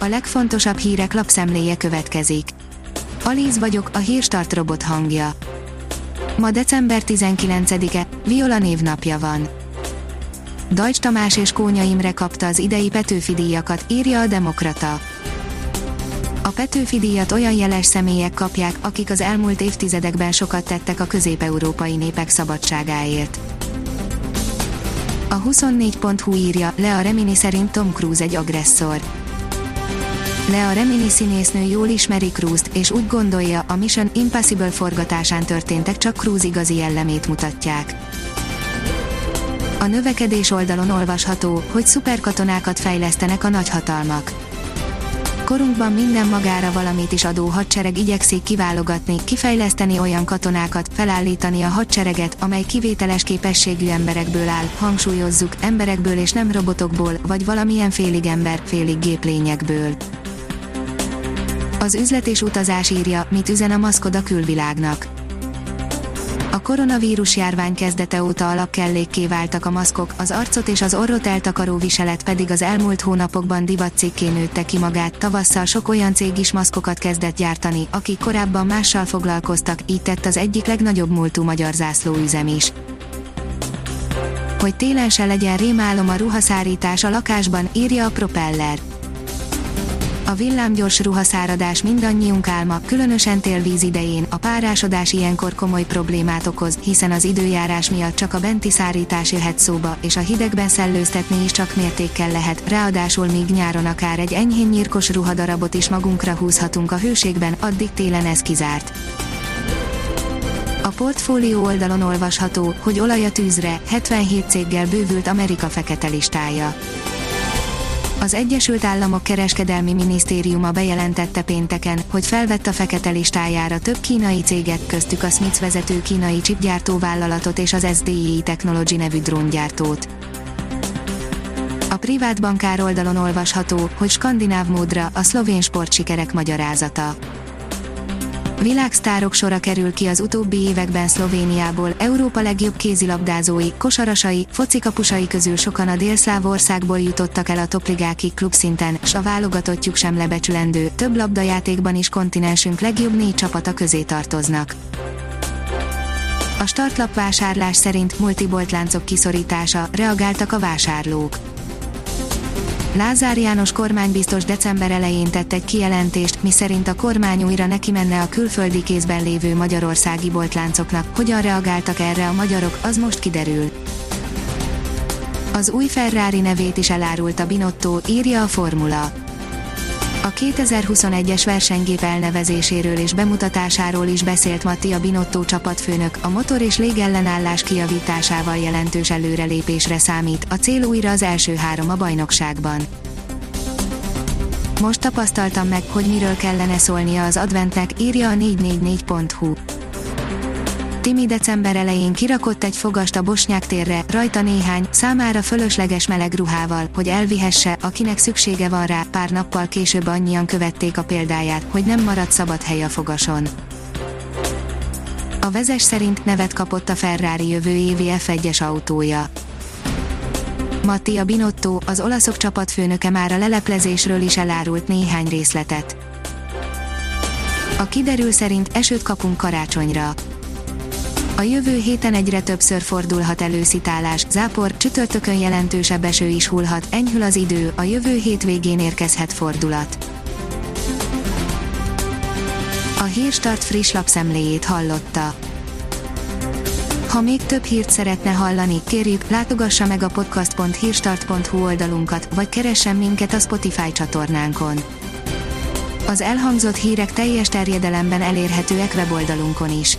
a legfontosabb hírek lapszemléje következik. Alíz vagyok, a hírstart robot hangja. Ma december 19-e, Viola névnapja van. Dajcs Tamás és Kónya Imre kapta az idei Petőfi díjakat, írja a Demokrata. A Petőfi díjat olyan jeles személyek kapják, akik az elmúlt évtizedekben sokat tettek a közép-európai népek szabadságáért. A 24.hu írja, le a Remini szerint Tom Cruise egy agresszor. Lea Remini színésznő jól ismeri Cruise-t, és úgy gondolja, a Mission Impossible forgatásán történtek csak Cruise igazi jellemét mutatják. A növekedés oldalon olvasható, hogy szuperkatonákat fejlesztenek a nagyhatalmak. Korunkban minden magára valamit is adó hadsereg igyekszik kiválogatni, kifejleszteni olyan katonákat, felállítani a hadsereget, amely kivételes képességű emberekből áll, hangsúlyozzuk, emberekből és nem robotokból, vagy valamilyen félig ember, félig géplényekből. Az üzlet és utazás írja, mit üzen a maszkod a külvilágnak. A koronavírus járvány kezdete óta alapkellékké váltak a maszkok, az arcot és az orrot eltakaró viselet pedig az elmúlt hónapokban divatcikké nőtte ki magát. Tavasszal sok olyan cég is maszkokat kezdett gyártani, akik korábban mással foglalkoztak, így tett az egyik legnagyobb múltú magyar zászlóüzem is. Hogy télen se legyen rémálom a ruhaszárítás a lakásban, írja a propeller a villámgyors ruhaszáradás mindannyiunk álma, különösen télvíz idején, a párásodás ilyenkor komoly problémát okoz, hiszen az időjárás miatt csak a benti szárítás jöhet szóba, és a hidegben szellőztetni is csak mértékkel lehet, ráadásul még nyáron akár egy enyhén nyírkos ruhadarabot is magunkra húzhatunk a hőségben, addig télen ez kizárt. A portfólió oldalon olvasható, hogy olaj a tűzre, 77 céggel bővült Amerika fekete listája. Az Egyesült Államok Kereskedelmi Minisztériuma bejelentette pénteken, hogy felvett a fekete listájára több kínai céget, köztük a Smith vezető kínai chipgyártó vállalatot és az SDI Technology nevű dróngyártót. A privát bankár oldalon olvasható, hogy skandináv módra a szlovén sportsikerek magyarázata. Világsztárok sora kerül ki az utóbbi években Szlovéniából, Európa legjobb kézilabdázói, kosarasai, focikapusai közül sokan a délszláv országból jutottak el a topligákig klubszinten, s a válogatottjuk sem lebecsülendő, több labdajátékban is kontinensünk legjobb négy csapata közé tartoznak. A startlap vásárlás szerint multiboltláncok kiszorítása, reagáltak a vásárlók Lázár János kormánybiztos december elején tett egy kijelentést, miszerint a kormány újra neki menne a külföldi kézben lévő magyarországi boltláncoknak. Hogyan reagáltak erre a magyarok, az most kiderül. Az új Ferrari nevét is elárult a Binotto, írja a Formula. A 2021-es versenygép elnevezéséről és bemutatásáról is beszélt Mattia Binotto csapatfőnök, a motor és légellenállás kijavításával jelentős előrelépésre számít, a cél újra az első három a bajnokságban. Most tapasztaltam meg, hogy miről kellene szólnia az adventnek, írja a 444.hu. Timi december elején kirakott egy fogast a Bosnyák térre, rajta néhány, számára fölösleges meleg ruhával, hogy elvihesse, akinek szüksége van rá, pár nappal később annyian követték a példáját, hogy nem maradt szabad hely a fogason. A vezes szerint nevet kapott a Ferrari jövő évi F1-es autója. Mattia Binotto, az olaszok csapatfőnöke már a leleplezésről is elárult néhány részletet. A kiderül szerint esőt kapunk karácsonyra. A jövő héten egyre többször fordulhat elő szitálás, zápor, csütörtökön jelentősebb eső is hullhat, enyhül az idő, a jövő hétvégén érkezhet fordulat. A Hírstart friss lapszemléjét hallotta. Ha még több hírt szeretne hallani, kérjük, látogassa meg a podcast.hírstart.hu oldalunkat, vagy keressen minket a Spotify csatornánkon. Az elhangzott hírek teljes terjedelemben elérhetőek weboldalunkon is.